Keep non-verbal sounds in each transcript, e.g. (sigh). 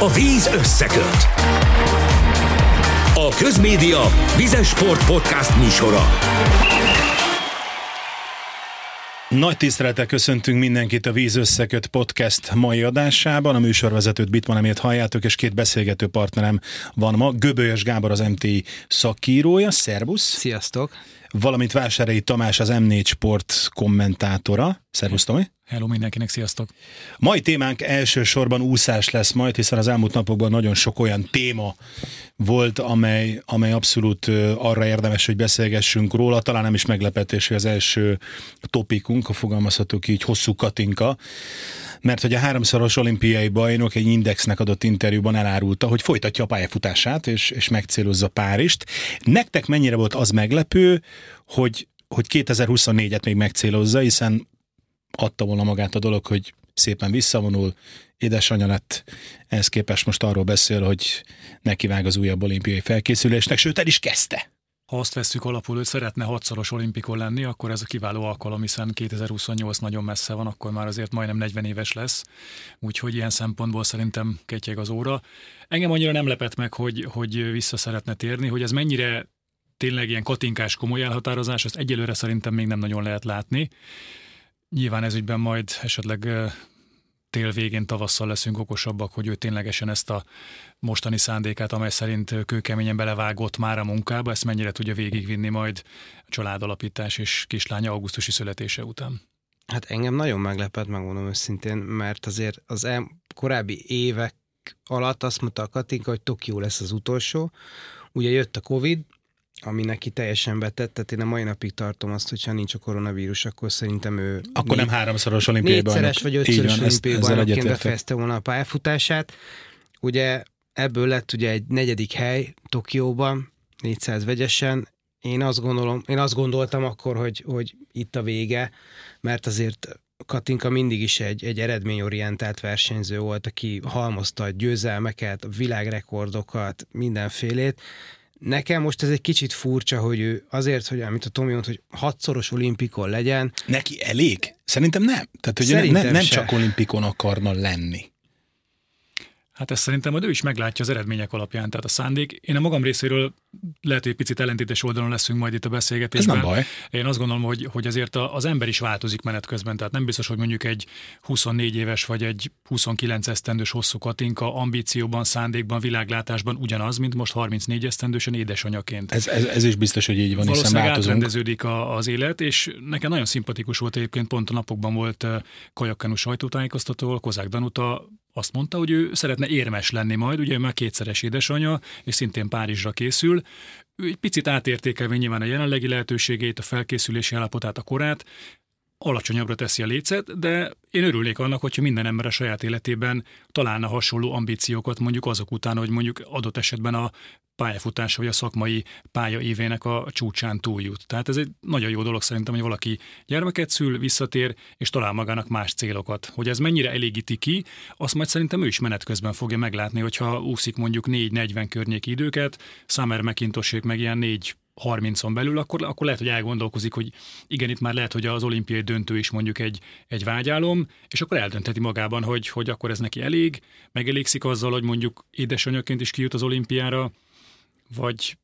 A víz összeköt. A Közmédia Vizes Sport Podcast műsora. Nagy tisztelettel köszöntünk mindenkit a Víz Összeköt podcast mai adásában. A műsorvezetőt Bitmanemét halljátok, és két beszélgető partnerem van ma. Göbölyös Gábor az MTI szakírója. Szervusz! Sziasztok! Valamint Vásárhelyi Tamás az M4 Sport kommentátora. Szervusz, Tomi! Hello mindenkinek, sziasztok! Mai témánk elsősorban úszás lesz majd, hiszen az elmúlt napokban nagyon sok olyan téma volt, amely, amely abszolút arra érdemes, hogy beszélgessünk róla. Talán nem is meglepetés, hogy az első topikunk, a fogalmazhatók így hosszú katinka, mert hogy a háromszoros olimpiai bajnok egy indexnek adott interjúban elárulta, hogy folytatja a pályafutását, és, és megcélozza Párist. Nektek mennyire volt az meglepő, hogy hogy 2024-et még megcélozza, hiszen adta volna magát a dolog, hogy szépen visszavonul, édesanyja lett, ehhez képest most arról beszél, hogy nekivág az újabb olimpiai felkészülésnek, sőt el is kezdte. Ha azt vesszük alapul, hogy szeretne hatszoros olimpikon lenni, akkor ez a kiváló alkalom, hiszen 2028 nagyon messze van, akkor már azért majdnem 40 éves lesz, úgyhogy ilyen szempontból szerintem ketyeg az óra. Engem annyira nem lepett meg, hogy, hogy vissza szeretne térni, hogy ez mennyire tényleg ilyen katinkás komoly elhatározás, azt egyelőre szerintem még nem nagyon lehet látni. Nyilván ez ügyben majd esetleg tél végén, tavasszal leszünk okosabbak, hogy ő ténylegesen ezt a mostani szándékát, amely szerint kőkeményen belevágott már a munkába, ezt mennyire tudja végigvinni majd a családalapítás és kislánya augusztusi születése után. Hát engem nagyon meglepett, megmondom őszintén, mert azért az el, korábbi évek alatt azt mondta a Katinka, hogy Tokió lesz az utolsó. Ugye jött a Covid, ami neki teljesen betett, tehát én a mai napig tartom azt, hogyha nincs a koronavírus, akkor szerintem ő... Akkor négy, nem háromszoros olimpiai. Négyszeres vagy ötszörös olimpiai bajnokként befejezte volna a pályafutását. Ugye ebből lett ugye egy negyedik hely Tokióban, 400 vegyesen. Én azt gondolom, én azt gondoltam akkor, hogy, hogy itt a vége, mert azért Katinka mindig is egy, egy eredményorientált versenyző volt, aki halmozta a győzelmeket, a világrekordokat, mindenfélét, Nekem most ez egy kicsit furcsa, hogy ő azért, hogy amit a Tomi mond, hogy hatszoros olimpikon legyen. Neki elég? Szerintem nem. Tehát, hogy Szerintem nem, nem csak olimpikon akarna lenni. Hát ezt szerintem majd ő is meglátja az eredmények alapján, tehát a szándék. Én a magam részéről lehet, hogy picit ellentétes oldalon leszünk majd itt a beszélgetésben. Ez nem baj. Én azt gondolom, hogy, hogy azért az ember is változik menet közben, tehát nem biztos, hogy mondjuk egy 24 éves vagy egy 29 esztendős hosszú Katinka ambícióban, szándékban, világlátásban ugyanaz, mint most 34 esztendősen édesanyaként. Ez, ez, ez is biztos, hogy így van, hiszen változunk. átrendeződik a, az élet, és nekem nagyon szimpatikus volt egyébként, pont a napokban volt uh, Kajakkenu sajtótájékoztató, Kozák Danuta azt mondta, hogy ő szeretne érmes lenni majd, ugye ő már kétszeres édesanyja, és szintén Párizsra készül. Ő egy picit átértékelve nyilván a jelenlegi lehetőségét, a felkészülési állapotát, a korát, alacsonyabbra teszi a lécet, de én örülnék annak, hogyha minden ember a saját életében találna hasonló ambíciókat mondjuk azok után, hogy mondjuk adott esetben a pályafutása vagy a szakmai pálya évének a csúcsán túljut. Tehát ez egy nagyon jó dolog szerintem, hogy valaki gyermeket szül, visszatér, és talál magának más célokat. Hogy ez mennyire elégíti ki, azt majd szerintem ő is menet közben fogja meglátni, hogyha úszik mondjuk 4-40 környéki időket, Summer McIntoshék meg ilyen 4 30-on belül, akkor, akkor lehet, hogy elgondolkozik, hogy igen, itt már lehet, hogy az olimpiai döntő is mondjuk egy, egy vágyálom, és akkor eldöntheti magában, hogy, hogy akkor ez neki elég, megelégszik azzal, hogy mondjuk édesanyjaként is kijut az olimpiára, vagy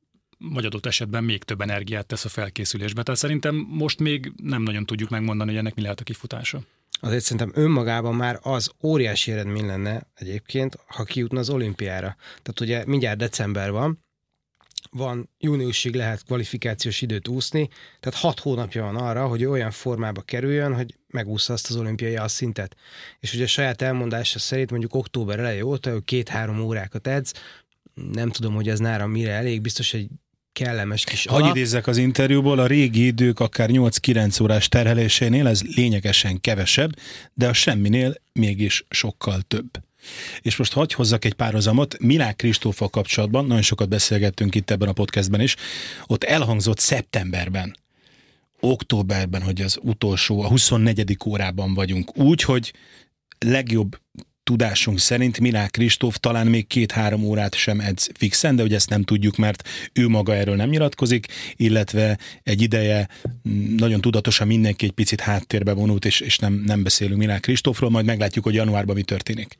vagy adott esetben még több energiát tesz a felkészülésbe. Tehát szerintem most még nem nagyon tudjuk megmondani, hogy ennek mi lehet a kifutása. Azért szerintem önmagában már az óriási eredmény lenne egyébként, ha kijutna az olimpiára. Tehát ugye mindjárt december van, van, júniusig lehet kvalifikációs időt úszni, tehát hat hónapja van arra, hogy olyan formába kerüljön, hogy megúszza azt az olimpiai szintet. És ugye a saját elmondása szerint mondjuk október eleje óta ő két-három órákat edz, nem tudom, hogy ez nára mire elég, biztos egy kellemes kis Hogy idézzek az interjúból, a régi idők akár 8-9 órás terhelésénél ez lényegesen kevesebb, de a semminél mégis sokkal több. És most hagyj hozzak egy párhuzamot, Milák Kristófa kapcsolatban, nagyon sokat beszélgettünk itt ebben a podcastben is, ott elhangzott szeptemberben, októberben, hogy az utolsó, a 24. órában vagyunk, úgy, hogy legjobb tudásunk szerint Milák Kristóf talán még két-három órát sem edz fixen, de ugye ezt nem tudjuk, mert ő maga erről nem nyilatkozik, illetve egy ideje mm, nagyon tudatosan mindenki egy picit háttérbe vonult, és, és nem, nem beszélünk Milák Kristófról, majd meglátjuk, hogy januárban mi történik.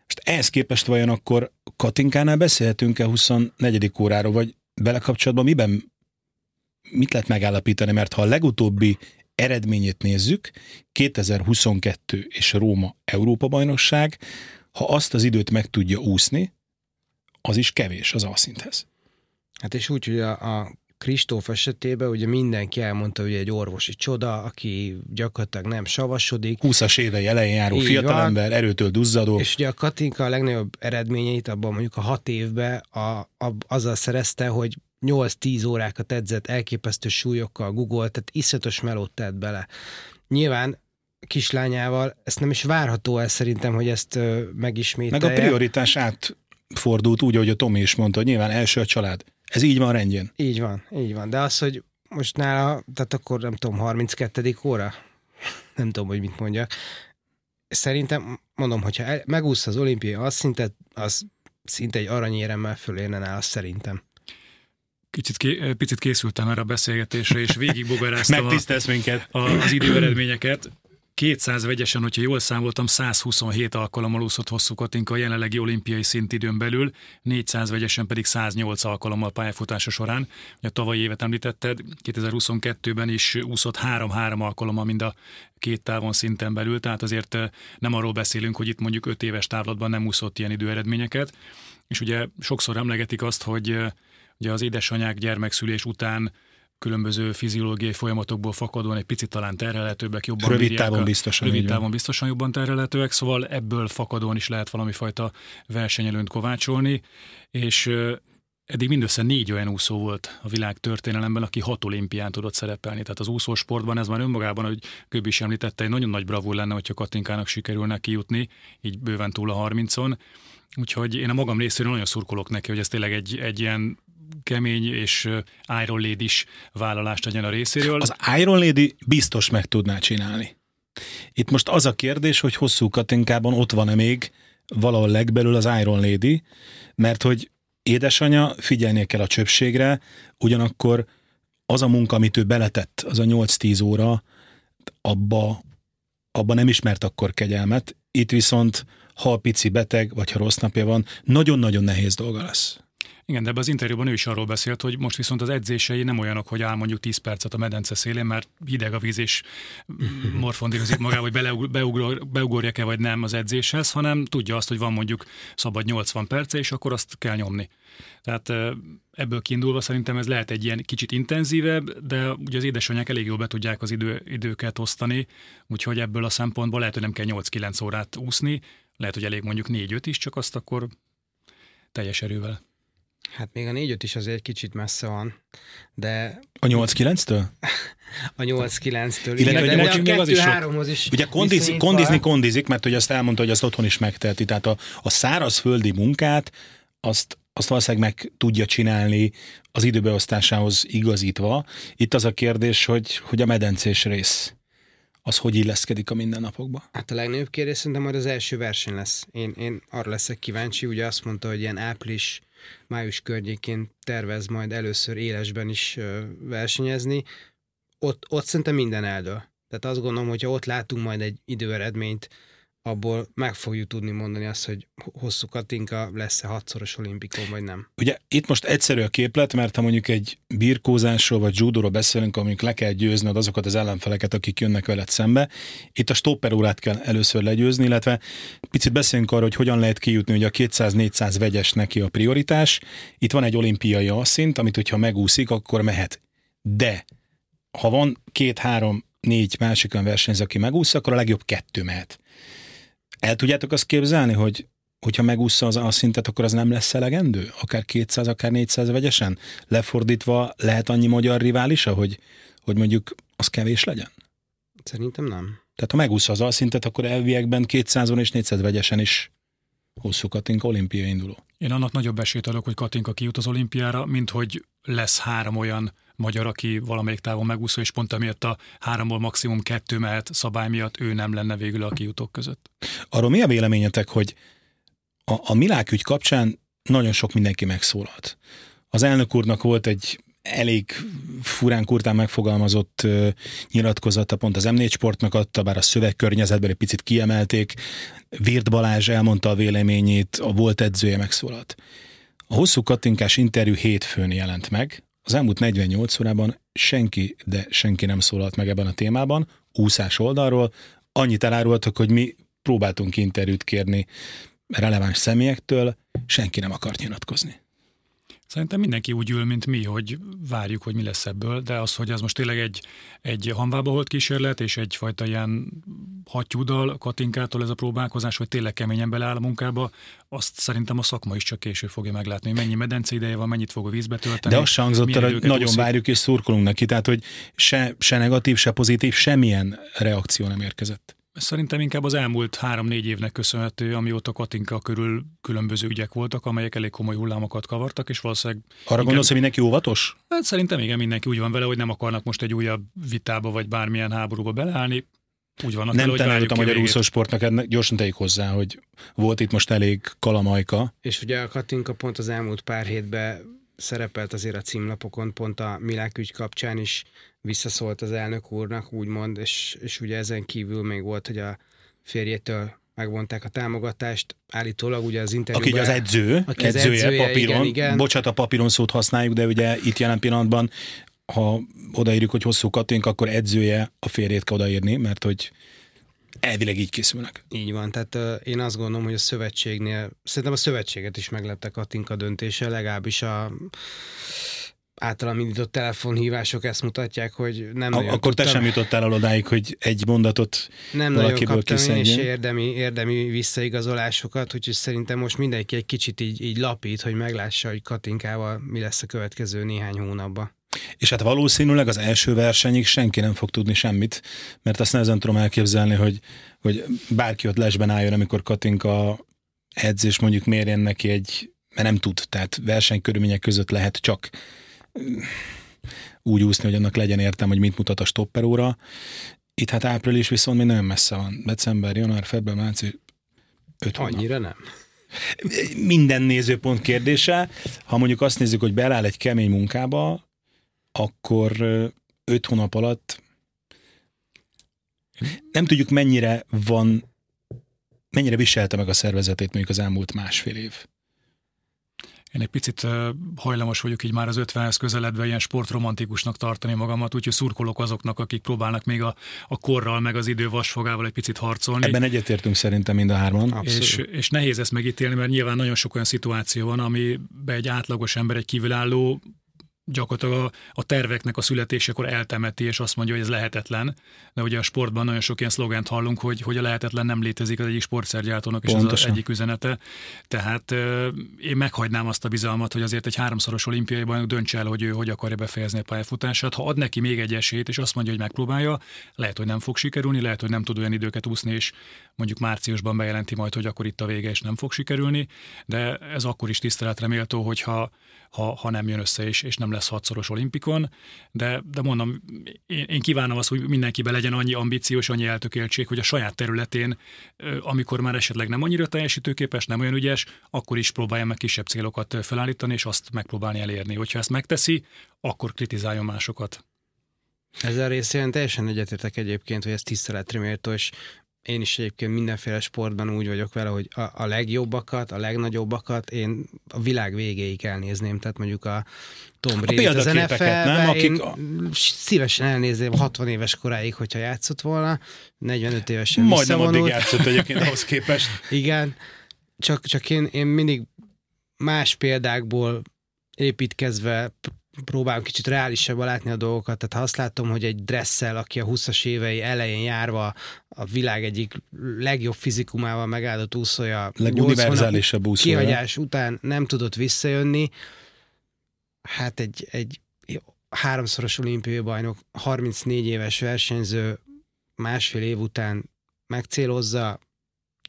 Most ehhez képest vajon akkor Katinkánál beszélhetünk-e 24. óráról, vagy belekapcsolatban miben, mit lehet megállapítani, mert ha a legutóbbi eredményét nézzük, 2022 és Róma Európa bajnokság, ha azt az időt meg tudja úszni, az is kevés az alszinthez. Hát és úgy, hogy a, a Kristóf esetében ugye mindenki elmondta, hogy egy orvosi csoda, aki gyakorlatilag nem savasodik. 20-as éve elején járó Így fiatalember, erőtől duzzadó. És ugye a Katinka a legnagyobb eredményeit abban mondjuk a hat évben a, a, azzal szerezte, hogy 8-10 órákat edzett elképesztő súlyokkal, Google, tehát iszatos melót tett bele. Nyilván kislányával ezt nem is várható el szerintem, hogy ezt megismételje. Meg a prioritás átfordult úgy, ahogy a Tomi is mondta, hogy nyilván első a család. Ez így van rendjén. Így van, így van. De az, hogy most nála, tehát akkor nem tudom, 32. óra? (laughs) Nem tudom, hogy mit mondjak. Szerintem, mondom, hogyha megúsz az olimpiai azt szintet, az szinte egy aranyéremmel fölérne nála szerintem. Kicsit, ké, picit készültem erre a beszélgetésre, és végigbogaráztam a, minket. A, az időeredményeket. 200 vegyesen, hogyha jól számoltam, 127 alkalommal úszott hosszú Katinka a jelenlegi olimpiai szintidőn belül, 400 vegyesen pedig 108 alkalommal pályafutása során. A tavalyi évet említetted, 2022-ben is úszott 3-3 alkalommal mind a két távon szinten belül, tehát azért eh, nem arról beszélünk, hogy itt mondjuk 5 éves távlatban nem úszott ilyen időeredményeket. És ugye sokszor emlegetik azt, hogy eh, ugye az édesanyák gyermekszülés után különböző fiziológiai folyamatokból fakadóan egy picit talán terhelhetőbbek, jobban Rövid távon biztosan. Rövid távon biztosan jobban terhelhetőek, szóval ebből fakadóan is lehet valami fajta versenyelőnt kovácsolni, és eddig mindössze négy olyan úszó volt a világ történelemben, aki hat olimpián tudott szerepelni. Tehát az úszósportban ez már önmagában, hogy Göbbi is említette, egy nagyon nagy bravúr lenne, hogyha Katinkának sikerülne kijutni, így bőven túl a 30-on. Úgyhogy én a magam részéről nagyon szurkolok neki, hogy ez tényleg egy, egy ilyen kemény és Iron Lady is vállalást legyen a részéről. Az Iron Lady biztos meg tudná csinálni. Itt most az a kérdés, hogy hosszú Katinkában ott van-e még valahol legbelül az Iron Lady, mert hogy édesanyja figyelnie kell a csöpségre, ugyanakkor az a munka, amit ő beletett, az a 8-10 óra, abba, abba nem ismert akkor kegyelmet. Itt viszont, ha a pici beteg, vagy ha rossz napja van, nagyon-nagyon nehéz dolga lesz. Igen, de ebben az interjúban ő is arról beszélt, hogy most viszont az edzései nem olyanok, hogy áll mondjuk 10 percet a medence szélén, mert hideg a víz és (laughs) morfondírozik magába, hogy beugor, beugorjak-e vagy nem az edzéshez, hanem tudja azt, hogy van mondjuk szabad 80 perce, és akkor azt kell nyomni. Tehát ebből kiindulva szerintem ez lehet egy ilyen kicsit intenzívebb, de ugye az édesanyák elég jól be tudják az idő, időket osztani, úgyhogy ebből a szempontból lehet, hogy nem kell 8-9 órát úszni, lehet, hogy elég mondjuk 4-5 is, csak azt akkor teljes erővel. Hát még a 4 is azért egy kicsit messze van, de... A 8-9-től? (laughs) a 8-9-től. Igen, de, de, a 2-3-hoz is, is Ugye kondiz, kondizni kondizik, mert hogy azt elmondta, hogy azt otthon is megteheti. Tehát a, a szárazföldi munkát azt, azt valószínűleg meg tudja csinálni az időbeosztásához igazítva. Itt az a kérdés, hogy, hogy a medencés rész az hogy illeszkedik a mindennapokba? Hát a legnagyobb kérdés szerintem majd az első verseny lesz. Én, én arra leszek kíváncsi, ugye azt mondta, hogy ilyen április május környékén tervez majd először élesben is versenyezni, ott, ott szerintem minden eldől. Tehát azt gondolom, hogyha ott látunk majd egy időeredményt, abból meg fogjuk tudni mondani azt, hogy hosszú Katinka lesz-e hatszoros olimpikon, vagy nem. Ugye itt most egyszerű a képlet, mert ha mondjuk egy birkózásról vagy judóról beszélünk, amikor le kell győzned azokat az ellenfeleket, akik jönnek veled szembe, itt a stopper órát kell először legyőzni, illetve picit beszélünk arról, hogy hogyan lehet kijutni, hogy a 200-400 vegyes neki a prioritás. Itt van egy olimpiai alszint, amit hogyha megúszik, akkor mehet. De ha van két-három négy másik olyan versenyző, aki megúsz, akkor a legjobb kettő mehet. El tudjátok azt képzelni, hogy hogyha megúszza az a szintet, akkor az nem lesz elegendő? Akár 200, akár 400 vegyesen? Lefordítva lehet annyi magyar riválisa, hogy, hogy mondjuk az kevés legyen? Szerintem nem. Tehát ha megúszza az alszintet, akkor elviekben 200 és 400 vegyesen is hosszú Katinka olimpia induló. Én annak nagyobb esélyt adok, hogy Katinka kijut az olimpiára, mint hogy lesz három olyan magyar, aki valamelyik távon megúszó, és pont amiatt a háromból maximum kettő mehet szabály miatt ő nem lenne végül a kijutók között. Arról mi a véleményetek, hogy a, a Milák ügy kapcsán nagyon sok mindenki megszólalt. Az elnök úrnak volt egy elég furán kurtán megfogalmazott uh, nyilatkozata pont az M4 Sportnak adta, bár a szövegkörnyezetben egy picit kiemelték. Virt Balázs elmondta a véleményét, a volt edzője megszólalt. A hosszú katinkás interjú hétfőn jelent meg, az elmúlt 48 órában senki, de senki nem szólalt meg ebben a témában, úszás oldalról, annyit elárultak, hogy mi próbáltunk interjút kérni releváns személyektől, senki nem akart nyilatkozni. Szerintem mindenki úgy ül, mint mi, hogy várjuk, hogy mi lesz ebből, de az, hogy ez most tényleg egy, egy hanvába volt kísérlet, és egyfajta ilyen hattyúdal Katinkától ez a próbálkozás, hogy tényleg keményen beleáll a munkába, azt szerintem a szakma is csak később fogja meglátni, mennyi medence ideje van, mennyit fog a vízbe tölteni. De azt hangzott hogy nagyon úszik. várjuk és szurkolunk neki, tehát hogy se, se negatív, se pozitív, semmilyen reakció nem érkezett. Szerintem inkább az elmúlt három-négy évnek köszönhető, amióta Katinka körül különböző ügyek voltak, amelyek elég komoly hullámokat kavartak, és valószínűleg... Arra inkább... gondolsz, hogy mindenki óvatos? Hát szerintem igen, mindenki úgy van vele, hogy nem akarnak most egy újabb vitába vagy bármilyen háborúba beleállni. Úgy vannak nem vele, hogy a magyar úszósportnak, ennek gyorsan tegyük hozzá, hogy volt itt most elég kalamajka. És ugye a Katinka pont az elmúlt pár hétben szerepelt azért a címlapokon, pont a Milák ügy kapcsán is visszaszólt az elnök úrnak, úgymond, és, és ugye ezen kívül még volt, hogy a férjétől megvonták a támogatást. Állítólag ugye az interjúban... Aki az edző, aki az edzője, edzője papíron. Igen, igen. Bocsát, a papíron szót használjuk, de ugye itt jelen pillanatban, ha odaírjuk, hogy hosszú Katink, akkor edzője a férjét kell odaírni, mert hogy elvileg így készülnek. Így van, tehát uh, én azt gondolom, hogy a szövetségnél, szerintem a szövetséget is meglepte Katinka döntése, legalábbis a általam indított telefonhívások ezt mutatják, hogy nem a, Akkor tudtam, te sem jutottál el odáig, hogy egy mondatot Nem nagyon kaptam én is érdemi, érdemi visszaigazolásokat, úgyhogy szerintem most mindenki egy kicsit így, így lapít, hogy meglássa, hogy Katinkával mi lesz a következő néhány hónapban. És hát valószínűleg az első versenyig senki nem fog tudni semmit, mert azt nehezen tudom elképzelni, hogy, hogy bárki ott lesben álljon, amikor Katinka edz, és mondjuk mérjen neki egy, mert nem tud, tehát versenykörülmények között lehet csak úgy úszni, hogy annak legyen értem, hogy mit mutat a stopperóra. Itt hát április viszont még nagyon messze van. December, január, február, március, öt hónap. Annyira nem. Minden nézőpont kérdése. Ha mondjuk azt nézzük, hogy beláll egy kemény munkába, akkor öt hónap alatt nem tudjuk mennyire van, mennyire viselte meg a szervezetét mondjuk az elmúlt másfél év. Én egy picit hajlamos vagyok így már az 50-hez közeledve ilyen sportromantikusnak tartani magamat, úgyhogy szurkolok azoknak, akik próbálnak még a, a korral, meg az idő vasfogával egy picit harcolni. Ebben egyetértünk szerintem mind a hárman. És, és nehéz ezt megítélni, mert nyilván nagyon sok olyan szituáció van, amiben egy átlagos ember, egy kívülálló gyakorlatilag a, a terveknek a születésekor eltemeti, és azt mondja, hogy ez lehetetlen. De ugye a sportban nagyon sok ilyen szlogent hallunk, hogy, hogy a lehetetlen nem létezik az egyik sportszergyártónak, és ez az egyik üzenete. Tehát én meghagynám azt a bizalmat, hogy azért egy háromszoros olimpiai bajnok döntse el, hogy ő hogy akarja befejezni a pályafutását. Ha ad neki még egy esélyt, és azt mondja, hogy megpróbálja, lehet, hogy nem fog sikerülni, lehet, hogy nem tud olyan időket úszni, és mondjuk márciusban bejelenti majd, hogy akkor itt a vége, és nem fog sikerülni, de ez akkor is tiszteletre méltó, hogyha ha, ha nem jön össze, és, és nem lesz hatszoros olimpikon, de, de mondom, én, én kívánom azt, hogy mindenkiben legyen annyi ambíciós, annyi eltökéltség, hogy a saját területén, amikor már esetleg nem annyira teljesítőképes, nem olyan ügyes, akkor is próbálja meg kisebb célokat felállítani, és azt megpróbálni elérni. Hogyha ezt megteszi, akkor kritizáljon másokat. Ezzel részén teljesen egyetértek egyébként, hogy ez tiszteletre méltó, és én is egyébként mindenféle sportban úgy vagyok vele, hogy a, a legjobbakat, a legnagyobbakat én a világ végéig elnézném, tehát mondjuk a Tom Brady az nfl nem? Akik... szívesen elnézném 60 éves koráig, hogyha játszott volna, 45 évesen Majdnem addig játszott egyébként (laughs) ahhoz képest. Igen, csak, csak én, én mindig más példákból építkezve próbálom kicsit reálisabban látni a dolgokat, tehát ha azt látom, hogy egy dresszel, aki a 20-as évei elején járva a világ egyik legjobb fizikumával megáldott úszója, leguniverzálisabb úszója, kihagyás után nem tudott visszajönni, hát egy, egy háromszoros olimpiai bajnok, 34 éves versenyző másfél év után megcélozza,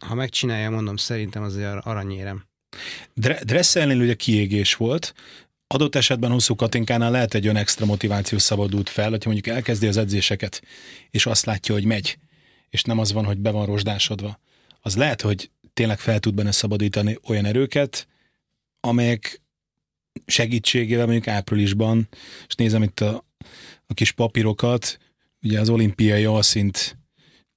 ha megcsinálja, mondom, szerintem azért aranyérem. Dresszelnél ugye kiégés volt, adott esetben hosszú Katinkánál lehet egy olyan extra motiváció szabadult fel, hogyha mondjuk elkezdi az edzéseket, és azt látja, hogy megy, és nem az van, hogy be van rozsdásodva. Az lehet, hogy tényleg fel tud benne szabadítani olyan erőket, amelyek segítségével mondjuk áprilisban, és nézem itt a, a kis papírokat, ugye az olimpiai alszint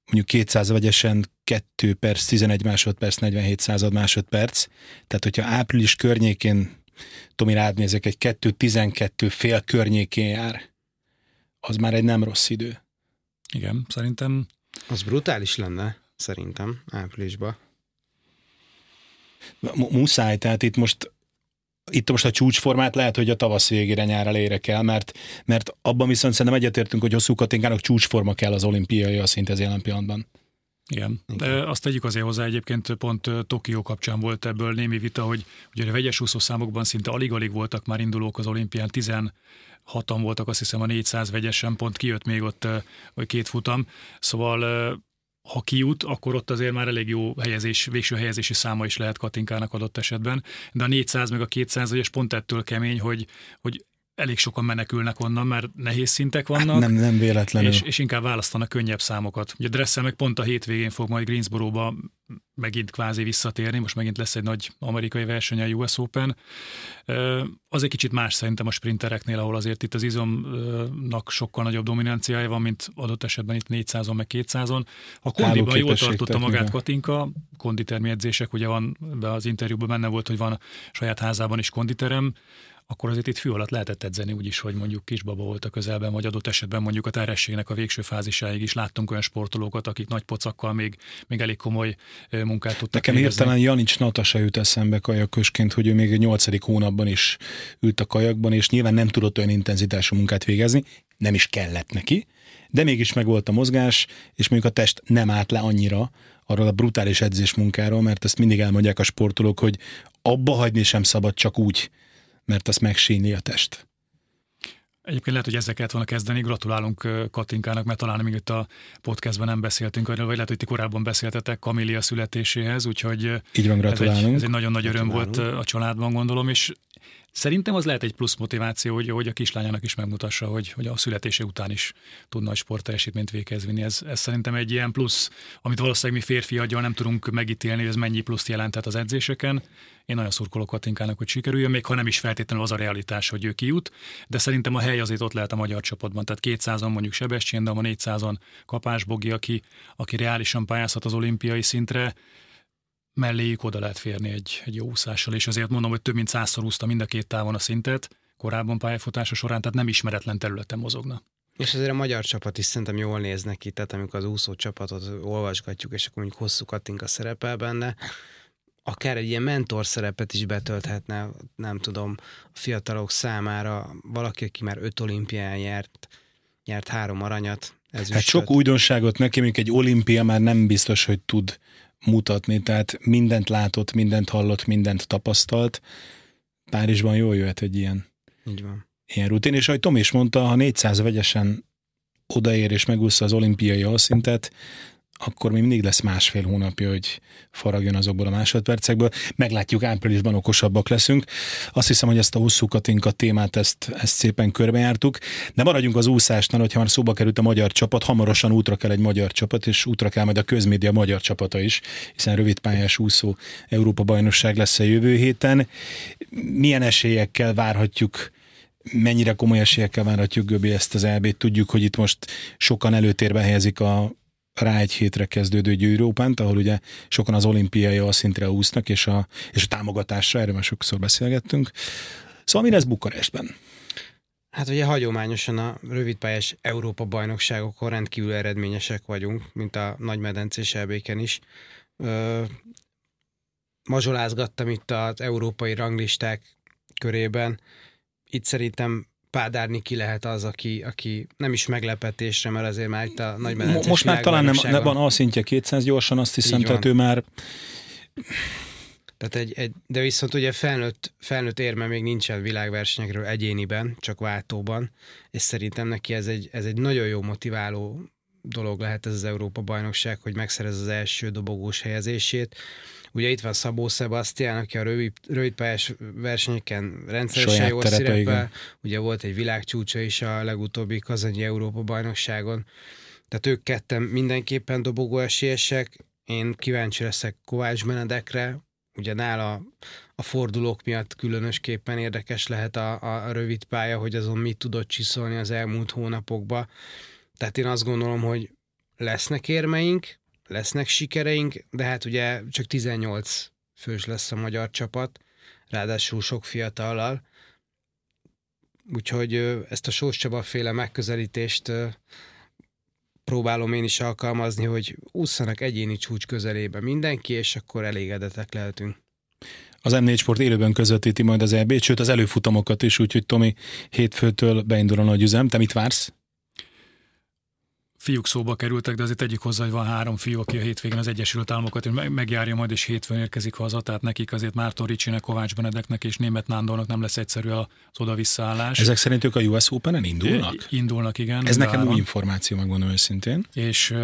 mondjuk 200 vegyesen 2 perc, 11 másodperc, 47 század másodperc, tehát hogyha április környékén Tomi rád nézek, egy 2-12 fél környékén jár, az már egy nem rossz idő. Igen, szerintem... Az brutális lenne, szerintem, áprilisban. Muszáj, tehát itt most itt most a csúcsformát lehet, hogy a tavasz végére nyára ére kell, mert, mert abban viszont szerintem egyetértünk, hogy hosszú katinkának csúcsforma kell az olimpiai a szint ez jelen pillanatban. Igen. De azt tegyük azért hozzá, egyébként pont Tokió kapcsán volt ebből némi vita, hogy ugye a vegyes úszószámokban szinte alig-alig voltak már indulók az olimpián, 16 hatan voltak, azt hiszem a 400 vegyesen, pont kijött még ott vagy két futam, szóval ha kijut, akkor ott azért már elég jó helyezés, végső helyezési száma is lehet Katinkának adott esetben, de a 400 meg a 200 és pont ettől kemény, hogy, hogy elég sokan menekülnek onnan, mert nehéz szintek vannak. Nem, nem véletlenül. És, és inkább választanak könnyebb számokat. Ugye Dressel meg pont a hétvégén fog majd Greensboro-ba megint kvázi visszatérni, most megint lesz egy nagy amerikai verseny a US Open. Az egy kicsit más szerintem a sprintereknél, ahol azért itt az izomnak sokkal nagyobb dominanciája van, mint adott esetben itt 400-on, meg 200-on. A kondiban jól tartotta magát Katinka, konditermi edzések, ugye van, be az interjúban benne volt, hogy van saját házában is konditerem, akkor azért itt fű alatt lehetett edzeni úgy is, hogy mondjuk kisbaba volt a közelben, vagy adott esetben mondjuk a terhességnek a végső fázisáig is láttunk olyan sportolókat, akik nagy pocakkal még, még elég komoly munkát tudtak Nekem végezni. hirtelen Janics Natasa jut eszembe kajakösként, hogy ő még a nyolcadik hónapban is ült a kajakban, és nyilván nem tudott olyan intenzitású munkát végezni, nem is kellett neki, de mégis meg volt a mozgás, és mondjuk a test nem állt le annyira arról a brutális edzés munkáról, mert ezt mindig elmondják a sportolók, hogy abba hagyni sem szabad csak úgy, mert azt megsínli a test. Egyébként lehet, hogy ezzel kellett volna kezdeni. Gratulálunk Katinkának, mert talán még itt a podcastben nem beszéltünk arról, vagy lehet, hogy ti korábban beszéltetek Kamília születéséhez, úgyhogy Így van, gratulálunk. Ez egy, ez egy nagyon nagy öröm volt a családban, gondolom, és Szerintem az lehet egy plusz motiváció, hogy, hogy a kislányának is megmutassa, hogy, hogy a születése után is tud nagy sportteljesítményt véghez vinni. Ez, ez szerintem egy ilyen plusz, amit valószínűleg mi férfi aggyal nem tudunk megítélni, hogy ez mennyi pluszt jelentett az edzéseken. Én nagyon szurkolok Katinkának, hogy sikerüljön, még ha nem is feltétlenül az a realitás, hogy ő kijut, de szerintem a hely azért ott lehet a magyar csapatban. Tehát 200-on mondjuk Sebestyén, de a 400-on Kapásbogi, aki, aki reálisan pályázhat az olimpiai szintre, melléjük oda lehet férni egy, egy jó úszással, és azért mondom, hogy több mint százszor úszta mind a két távon a szintet, korábban pályafutása során, tehát nem ismeretlen területen mozogna. És azért a magyar csapat is szerintem jól néz neki, tehát amikor az úszó csapatot olvasgatjuk, és akkor mondjuk hosszú a szerepel benne, akár egy ilyen mentor szerepet is betölthetne, nem tudom, a fiatalok számára valaki, aki már öt olimpián nyert, nyert három aranyat. Ez hát sok újdonságot neki, még egy olimpia már nem biztos, hogy tud mutatni, tehát mindent látott, mindent hallott, mindent tapasztalt. Párizsban jól jöhet egy ilyen, Így van. ilyen rutin, és ahogy Tom is mondta, ha 400 vegyesen odaér és megúszza az olimpiai alszintet, akkor még mindig lesz másfél hónapja, hogy faragjon azokból a másodpercekből. Meglátjuk, áprilisban okosabbak leszünk. Azt hiszem, hogy ezt a hosszú katinka témát, ezt, ezt szépen körbejártuk. De maradjunk az úszásnál, hogyha már szóba került a magyar csapat, hamarosan útra kell egy magyar csapat, és útra kell majd a közmédia magyar csapata is, hiszen rövidpályás úszó Európa bajnokság lesz a jövő héten. Milyen esélyekkel várhatjuk mennyire komoly esélyekkel várhatjuk Göbi ezt az elbét. Tudjuk, hogy itt most sokan előtérbe helyezik a rá egy hétre kezdődő gyűrópánt, ahol ugye sokan az olimpiai alszintre úsznak, és a, és a támogatásra, erről már sokszor beszélgettünk. Szóval mi lesz Bukarestben? Hát ugye hagyományosan a rövidpályás Európa bajnokságokon rendkívül eredményesek vagyunk, mint a nagymedencés elbéken is. Ö, mazsolázgattam itt az európai ranglisták körében. Itt szerintem Pádárni ki lehet az, aki, aki nem is meglepetésre, mert azért már itt a nagy Most már talán nem, nem van a szintje 200 gyorsan, azt hiszem, tehát ő már... Tehát egy, egy, de viszont ugye felnőtt, felnőtt érme még nincsen világversenyekről egyéniben, csak váltóban, és szerintem neki ez egy, ez egy nagyon jó motiváló dolog lehet ez az Európa bajnokság, hogy megszerez az első dobogós helyezését. Ugye itt van Szabó Sebastian, aki a rövid, rövidpályás versenyeken rendszeresen jól szerepel. Ugye volt egy világcsúcsa is a legutóbbi Kazanyi Európa bajnokságon. Tehát ők ketten mindenképpen dobogó esélyesek. Én kíváncsi leszek Kovács Benedekre, ugye nála a fordulók miatt különösképpen érdekes lehet a, a rövid pálya, hogy azon mit tudott csiszolni az elmúlt hónapokban. Tehát én azt gondolom, hogy lesznek érmeink, lesznek sikereink, de hát ugye csak 18 fős lesz a magyar csapat, ráadásul sok fiatallal. Úgyhogy ezt a Sós Csaba féle megközelítést próbálom én is alkalmazni, hogy ússzanak egyéni csúcs közelébe mindenki, és akkor elégedettek lehetünk. Az M4 Sport élőben közvetíti majd az EB-t, sőt az előfutamokat is, úgyhogy Tomi hétfőtől beindul a nagy üzem. Te mit vársz? Fiúk szóba kerültek, de azért egyik hozzá, hogy van három fiú, aki a hétvégén az Egyesült Államokat megjárja majd, és hétfőn érkezik haza, tehát nekik azért Márton Ricsinek, Kovács Benedeknek és Német Nándornak nem lesz egyszerű az oda-visszaállás. Ezek szerint ők a US Open-en indulnak? Indulnak, igen. Ez nekem új információ, megmondom őszintén. És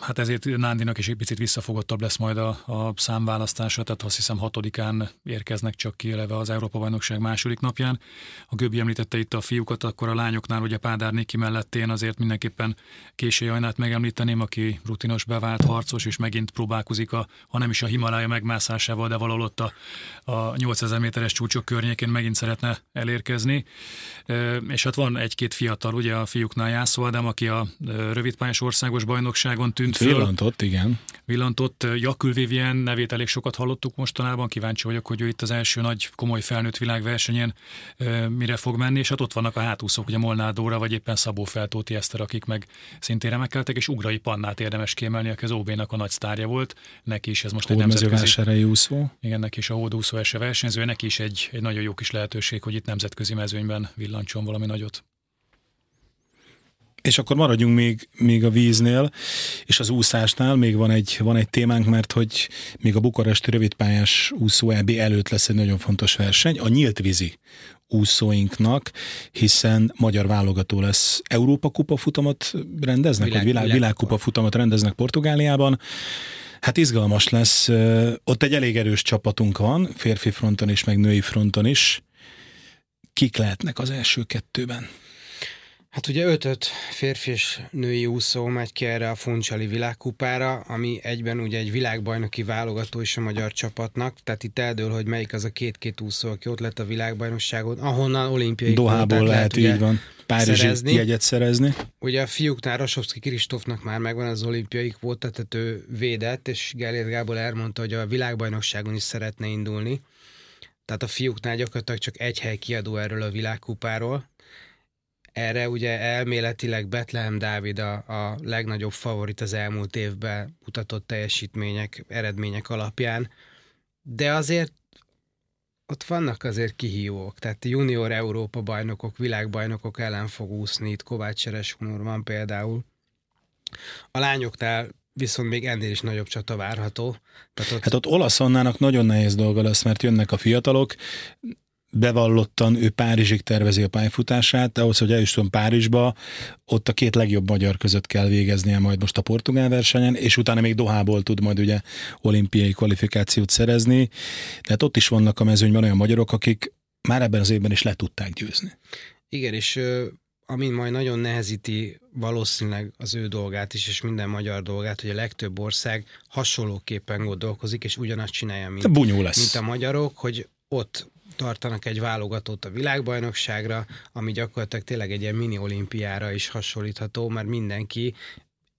hát ezért Nándinak is egy picit visszafogottabb lesz majd a, a számválasztása, tehát azt hiszem hatodikán érkeznek csak ki eleve az Európa-bajnokság második napján. A Göbi említette itt a fiúkat, akkor a lányoknál ugye Pádár Niki én azért mindenképpen Késé Ajnát megemlíteném, aki rutinos bevált harcos, és megint próbálkozik, a, ha nem is a Himalája megmászásával, de valahol ott a, a 8000 méteres csúcsok környékén megint szeretne elérkezni. E, és hát van egy-két fiatal, ugye a fiúknál Jászó Ádám, aki a rövidpályás országos bajnokságon tűnt föl. Villantott, igen. Villantott. Jakül Vivien nevét elég sokat hallottuk mostanában, kíváncsi vagyok, hogy ő itt az első nagy komoly felnőtt világversenyen e, mire fog menni, és hát ott vannak a hátúszók, ugye Molnár Dóra, vagy éppen Szabó Feltóti Eszter, akik meg szintén remekeltek, és Ugrai Pannát érdemes kiemelni, aki az OB-nak a nagy sztárja volt. Neki is ez most egy nemzetközi... úszó. Igen, neki is a hódúszó ese versenyző, neki is egy, egy nagyon jó kis lehetőség, hogy itt nemzetközi mezőnyben villancson valami nagyot. És akkor maradjunk még, még a víznél, és az úszásnál még van egy, van egy témánk, mert hogy még a bukaresti rövidpályás úszó EB előtt lesz egy nagyon fontos verseny, a nyílt vízi úszóinknak, hiszen magyar válogató lesz. Európa kupa futamot rendeznek, világ, vagy világ, világkupa futamot rendeznek Portugáliában. Hát izgalmas lesz. Ott egy elég erős csapatunk van, férfi fronton is, meg női fronton is. Kik lehetnek az első kettőben? Hát ugye ötöt férfi és női úszó megy ki erre a Funcsali világkupára, ami egyben ugye egy világbajnoki válogató is a magyar csapatnak, tehát itt eldől, hogy melyik az a két-két úszó, aki ott lett a világbajnokságon, ahonnan olimpiai Dohából lehet, lehet így van. Párizsi szerezni. jegyet szerezni. Ugye a fiúknál Rasovszki Kristófnak már megvan az olimpiai kvóta, tehát ő védett, és Gellért Gábor elmondta, hogy a világbajnokságon is szeretne indulni. Tehát a fiúknál gyakorlatilag csak egy hely kiadó erről a világkupáról, erre ugye elméletileg Betlehem Dávid a, a legnagyobb favorit az elmúlt évben mutatott teljesítmények, eredmények alapján, de azért ott vannak azért kihívók, tehát junior Európa bajnokok, világbajnokok ellen fog úszni, itt Kovács Seres van például. A lányoknál viszont még ennél is nagyobb csata várható. Tehát ott... Hát ott olaszonnának nagyon nehéz dolga lesz, mert jönnek a fiatalok, bevallottan ő Párizsig tervezi a pályafutását, de ahhoz, hogy eljusson Párizsba, ott a két legjobb magyar között kell végeznie majd most a portugál versenyen, és utána még Dohából tud majd ugye olimpiai kvalifikációt szerezni. Tehát ott is vannak a mezőnyben olyan magyarok, akik már ebben az évben is le tudták győzni. Igen, és amin majd nagyon nehezíti valószínűleg az ő dolgát is, és minden magyar dolgát, hogy a legtöbb ország hasonlóképpen gondolkozik, és ugyanazt csinálja, mint, lesz. mint a magyarok, hogy ott tartanak egy válogatót a világbajnokságra, ami gyakorlatilag tényleg egy ilyen mini olimpiára is hasonlítható, mert mindenki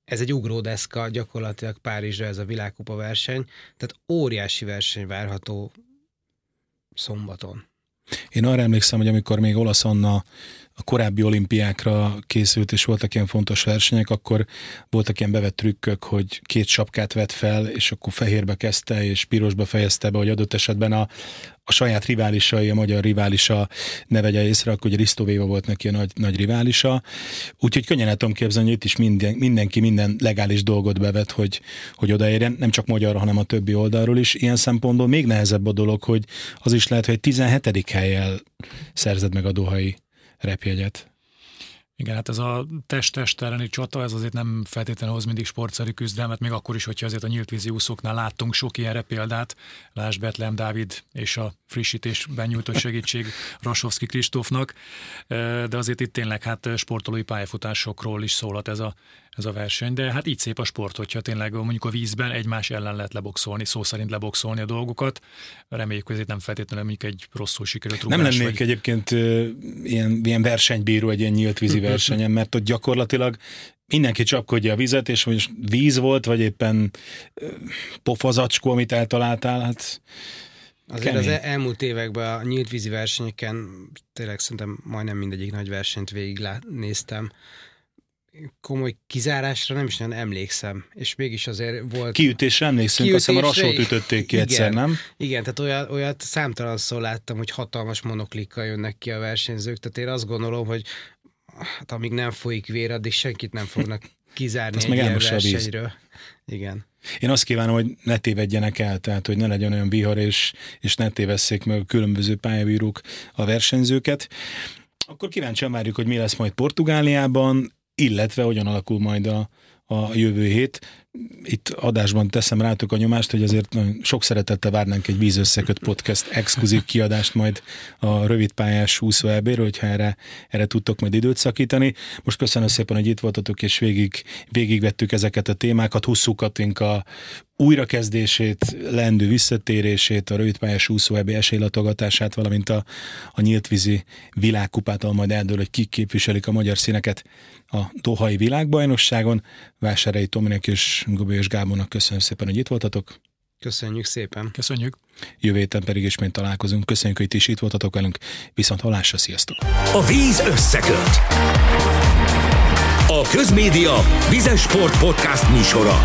ez egy ugródeszka, gyakorlatilag Párizsra ez a világkupa verseny, tehát óriási verseny várható szombaton. Én arra emlékszem, hogy amikor még Olasz Anna a korábbi olimpiákra készült, és voltak ilyen fontos versenyek, akkor voltak ilyen bevett trükkök, hogy két sapkát vett fel, és akkor fehérbe kezdte, és pirosba fejezte be, hogy adott esetben a, a saját riválisai, a magyar riválisa ne vegye észre, akkor ugye Risto Véva volt neki a nagy, nagy riválisa. Úgyhogy könnyen el tudom képzelni, hogy itt is minden, mindenki minden legális dolgot bevet, hogy, hogy odaérjen, nem csak magyar, hanem a többi oldalról is. Ilyen szempontból még nehezebb a dolog, hogy az is lehet, hogy 17. helyjel szerzed meg a dohai repjegyet. Igen, hát ez a test-test elleni csata, ez azért nem feltétlenül hoz mindig sportszerű küzdelmet, még akkor is, hogyha azért a nyílt vízi úszóknál láttunk sok ilyenre példát, Lásd Betlem Dávid és a frissítésben nyújtott segítség (laughs) Rasovszki Kristófnak, de azért itt tényleg hát sportolói pályafutásokról is szólhat ez a, ez a verseny, de hát így szép a sport, hogyha tényleg mondjuk a vízben egymás ellen lehet leboxolni, szó szerint leboxolni a dolgokat. Reméljük, hogy ez nem feltétlenül mondjuk egy rosszul sikerült rúgás. Nem lennék vagy... egyébként ilyen, ilyen versenybíró egy ilyen nyílt vízi (laughs) versenyen, mert ott gyakorlatilag mindenki csapkodja a vizet, és hogy víz volt, vagy éppen pofazacskó, amit eltaláltál, hát Azért kemény. az elmúlt években a nyílt vízi versenyeken tényleg szerintem majdnem mindegyik nagy versenyt végig néztem. Komoly kizárásra nem is nagyon emlékszem, és mégis azért volt... Kiütésre emlékszünk, azt hiszem a rasót ütötték ki igen, egyszer, nem? Igen, tehát olyat, olyat számtalanszor láttam, hogy hatalmas monoklikkal jönnek ki a versenyzők, tehát én azt gondolom, hogy hát amíg nem folyik vér, addig senkit nem fognak (laughs) kizárni egy ilyen versenyről. Igen. Én azt kívánom, hogy ne tévedjenek el, tehát hogy ne legyen olyan vihar, és, és ne tévesszék meg a különböző pályabírók a versenyzőket. Akkor kíváncsian várjuk, hogy mi lesz majd Portugáliában, illetve hogyan alakul majd a, a jövő hét itt adásban teszem rátok a nyomást, hogy azért sok szeretettel várnánk egy vízösszeköt podcast exkluzív kiadást majd a rövidpályás úszó ebéről, hogyha erre, erre tudtok majd időt szakítani. Most köszönöm szépen, hogy itt voltatok, és végig, végigvettük ezeket a témákat, husszuk a újrakezdését, lendő visszatérését, a rövidpályás úszó ebé esélylatogatását, valamint a, a nyíltvízi világkupát, ahol majd eldől, hogy kik képviselik a magyar színeket a Dohai világbajnokságon. Vásárhelyi Tominek és Gobi és Gábornak köszönöm szépen, hogy itt voltatok. Köszönjük szépen. Köszönjük. Jövő héten pedig ismét találkozunk. Köszönjük, hogy itt is itt voltatok velünk. Viszont halásra, sziasztok! A víz összeköt. A Közmédia Vizes Sport Podcast műsora.